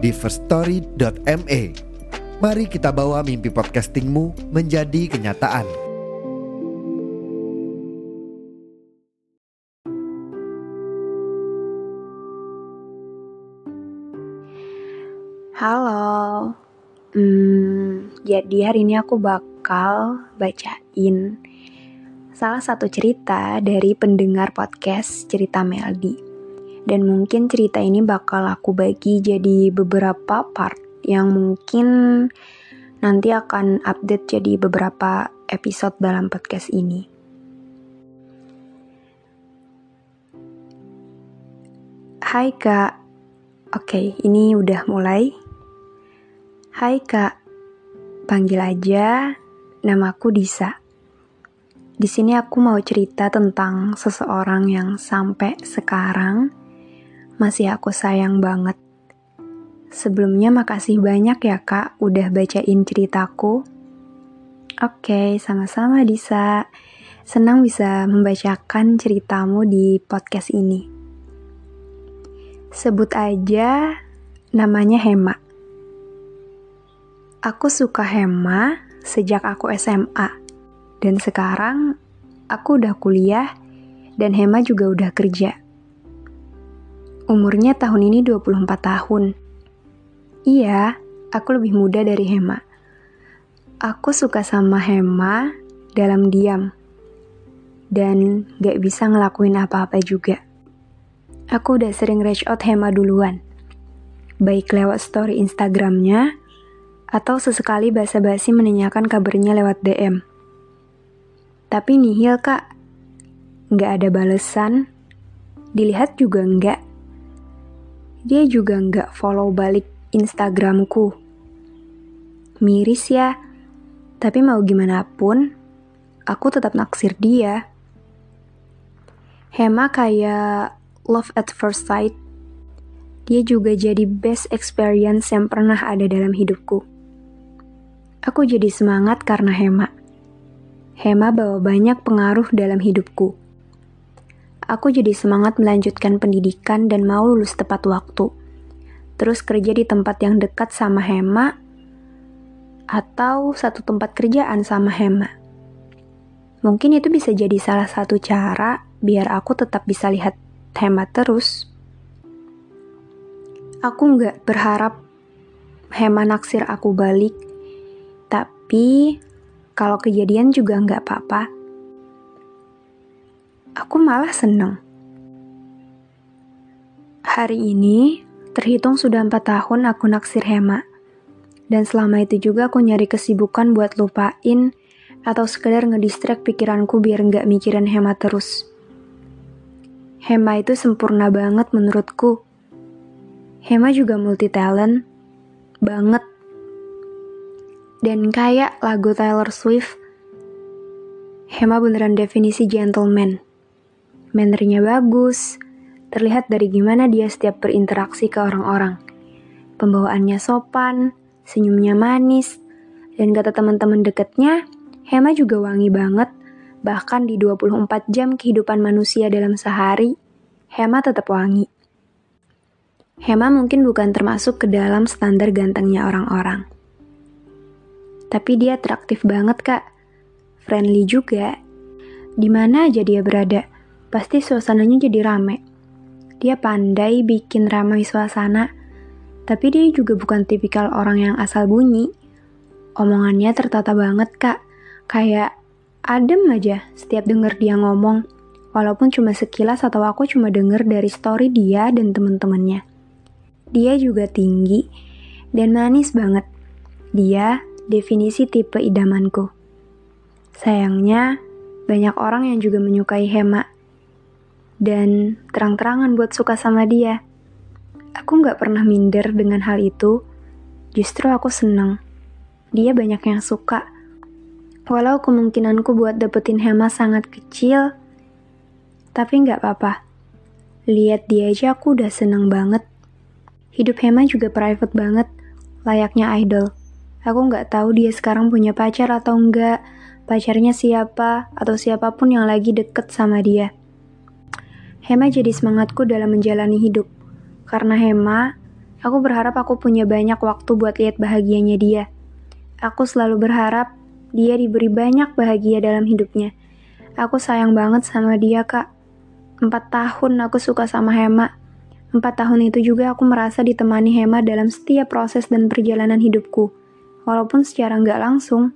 di firststory.me. Mari kita bawa mimpi podcastingmu menjadi kenyataan. Halo, hmm, jadi hari ini aku bakal bacain salah satu cerita dari pendengar podcast cerita Meldi. Dan mungkin cerita ini bakal aku bagi jadi beberapa part yang mungkin nanti akan update jadi beberapa episode dalam podcast ini. Hai kak, oke ini udah mulai. Hai kak, panggil aja namaku Disa. Di sini aku mau cerita tentang seseorang yang sampai sekarang masih aku sayang banget. Sebelumnya makasih banyak ya kak udah bacain ceritaku. Oke, sama-sama Disa. Senang bisa membacakan ceritamu di podcast ini. Sebut aja namanya Hema. Aku suka Hema sejak aku SMA. Dan sekarang aku udah kuliah dan Hema juga udah kerja. Umurnya tahun ini 24 tahun. Iya, aku lebih muda dari Hema. Aku suka sama Hema dalam diam. Dan gak bisa ngelakuin apa-apa juga. Aku udah sering reach out Hema duluan. Baik lewat story Instagramnya, atau sesekali basa-basi menanyakan kabarnya lewat DM. Tapi nihil kak, nggak ada balesan, dilihat juga nggak. Dia juga nggak follow balik Instagramku. Miris ya, tapi mau gimana pun, aku tetap naksir dia. Hema kayak love at first sight. Dia juga jadi best experience yang pernah ada dalam hidupku. Aku jadi semangat karena Hema. Hema bawa banyak pengaruh dalam hidupku. Aku jadi semangat melanjutkan pendidikan dan mau lulus tepat waktu. Terus kerja di tempat yang dekat sama Hema, atau satu tempat kerjaan sama Hema. Mungkin itu bisa jadi salah satu cara biar aku tetap bisa lihat Hema terus. Aku nggak berharap Hema naksir aku balik tapi, kalau kejadian juga nggak apa-apa. Aku malah seneng. Hari ini, terhitung sudah empat tahun aku naksir Hema. Dan selama itu juga aku nyari kesibukan buat lupain atau sekedar ngedistract pikiranku biar nggak mikirin Hema terus. Hema itu sempurna banget menurutku. Hema juga multi talent, banget dan kayak lagu Taylor Swift, Hema beneran definisi gentleman. Mannernya bagus, terlihat dari gimana dia setiap berinteraksi ke orang-orang. Pembawaannya sopan, senyumnya manis, dan kata teman-teman deketnya, Hema juga wangi banget. Bahkan di 24 jam kehidupan manusia dalam sehari, Hema tetap wangi. Hema mungkin bukan termasuk ke dalam standar gantengnya orang-orang tapi dia atraktif banget kak. Friendly juga. Di mana aja dia berada, pasti suasananya jadi rame. Dia pandai bikin ramai suasana, tapi dia juga bukan tipikal orang yang asal bunyi. Omongannya tertata banget kak, kayak adem aja setiap denger dia ngomong, walaupun cuma sekilas atau aku cuma denger dari story dia dan temen-temennya. Dia juga tinggi dan manis banget. Dia definisi tipe idamanku. Sayangnya, banyak orang yang juga menyukai Hema. Dan terang-terangan buat suka sama dia. Aku nggak pernah minder dengan hal itu, Justru aku seneng. Dia banyak yang suka. Walau kemungkinanku buat dapetin Hema sangat kecil, tapi nggak apa-apa. Lihat dia aja aku udah seneng banget. Hidup Hema juga private banget, layaknya idol. Aku nggak tahu dia sekarang punya pacar atau enggak, pacarnya siapa, atau siapa pun yang lagi deket sama dia. Hema jadi semangatku dalam menjalani hidup. Karena Hema, aku berharap aku punya banyak waktu buat lihat bahagianya dia. Aku selalu berharap dia diberi banyak bahagia dalam hidupnya. Aku sayang banget sama dia, Kak. Empat tahun aku suka sama Hema. Empat tahun itu juga aku merasa ditemani Hema dalam setiap proses dan perjalanan hidupku. Walaupun secara nggak langsung,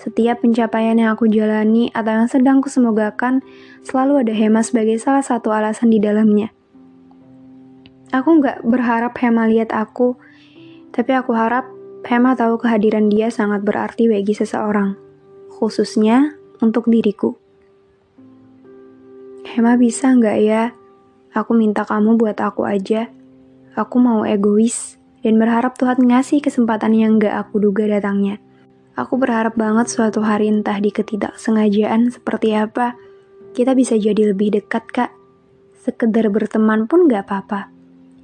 setiap pencapaian yang aku jalani atau yang sedang kusemogakan, selalu ada Hema sebagai salah satu alasan di dalamnya. Aku nggak berharap Hema lihat aku, tapi aku harap Hema tahu kehadiran dia sangat berarti bagi seseorang, khususnya untuk diriku. Hema bisa nggak ya? Aku minta kamu buat aku aja. Aku mau egois dan berharap Tuhan ngasih kesempatan yang nggak aku duga datangnya. Aku berharap banget suatu hari entah di ketidaksengajaan seperti apa, kita bisa jadi lebih dekat, Kak. Sekedar berteman pun nggak apa-apa.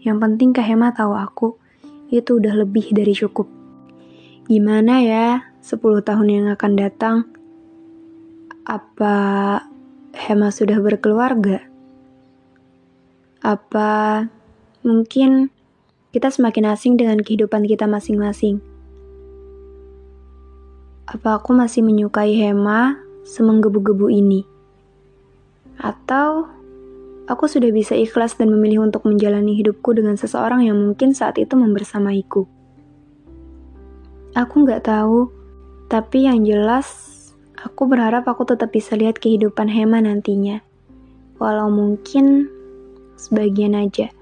Yang penting Kak Hema tahu aku, itu udah lebih dari cukup. Gimana ya 10 tahun yang akan datang? Apa Hema sudah berkeluarga? Apa mungkin kita semakin asing dengan kehidupan kita masing-masing? Apa aku masih menyukai Hema semenggebu-gebu ini? Atau aku sudah bisa ikhlas dan memilih untuk menjalani hidupku dengan seseorang yang mungkin saat itu membersamaiku. Aku nggak tahu, tapi yang jelas aku berharap aku tetap bisa lihat kehidupan Hema nantinya. Walau mungkin sebagian aja.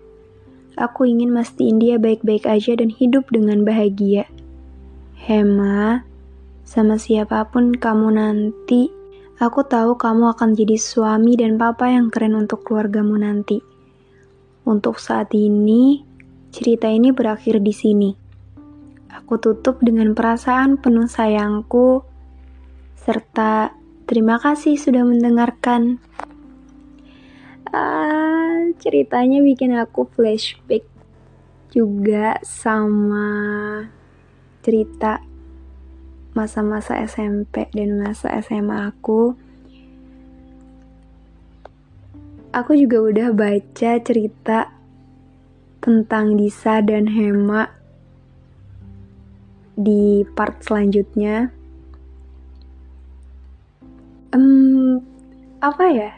Aku ingin mastiin dia baik-baik aja dan hidup dengan bahagia. Hema, sama siapa pun kamu nanti, Aku tahu kamu akan jadi suami dan papa yang keren untuk keluargamu nanti. Untuk saat ini, cerita ini berakhir di sini. Aku tutup dengan perasaan penuh sayangku, serta terima kasih sudah mendengarkan. Ah, ceritanya bikin aku flashback juga sama cerita masa-masa SMP dan masa SMA aku aku juga udah baca cerita tentang Disa dan Hema di part selanjutnya. Um, apa ya?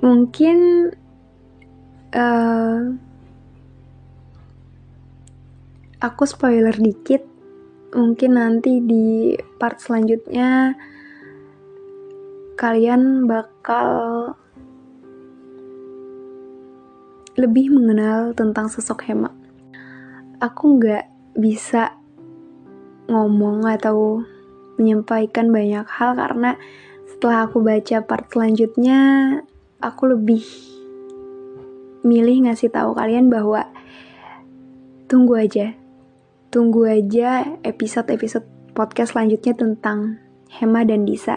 Mungkin uh, aku spoiler dikit mungkin nanti di part selanjutnya kalian bakal lebih mengenal tentang sosok Hema. Aku nggak bisa ngomong atau menyampaikan banyak hal karena setelah aku baca part selanjutnya, aku lebih milih ngasih tahu kalian bahwa tunggu aja Tunggu aja episode-episode podcast selanjutnya tentang Hema dan Disa.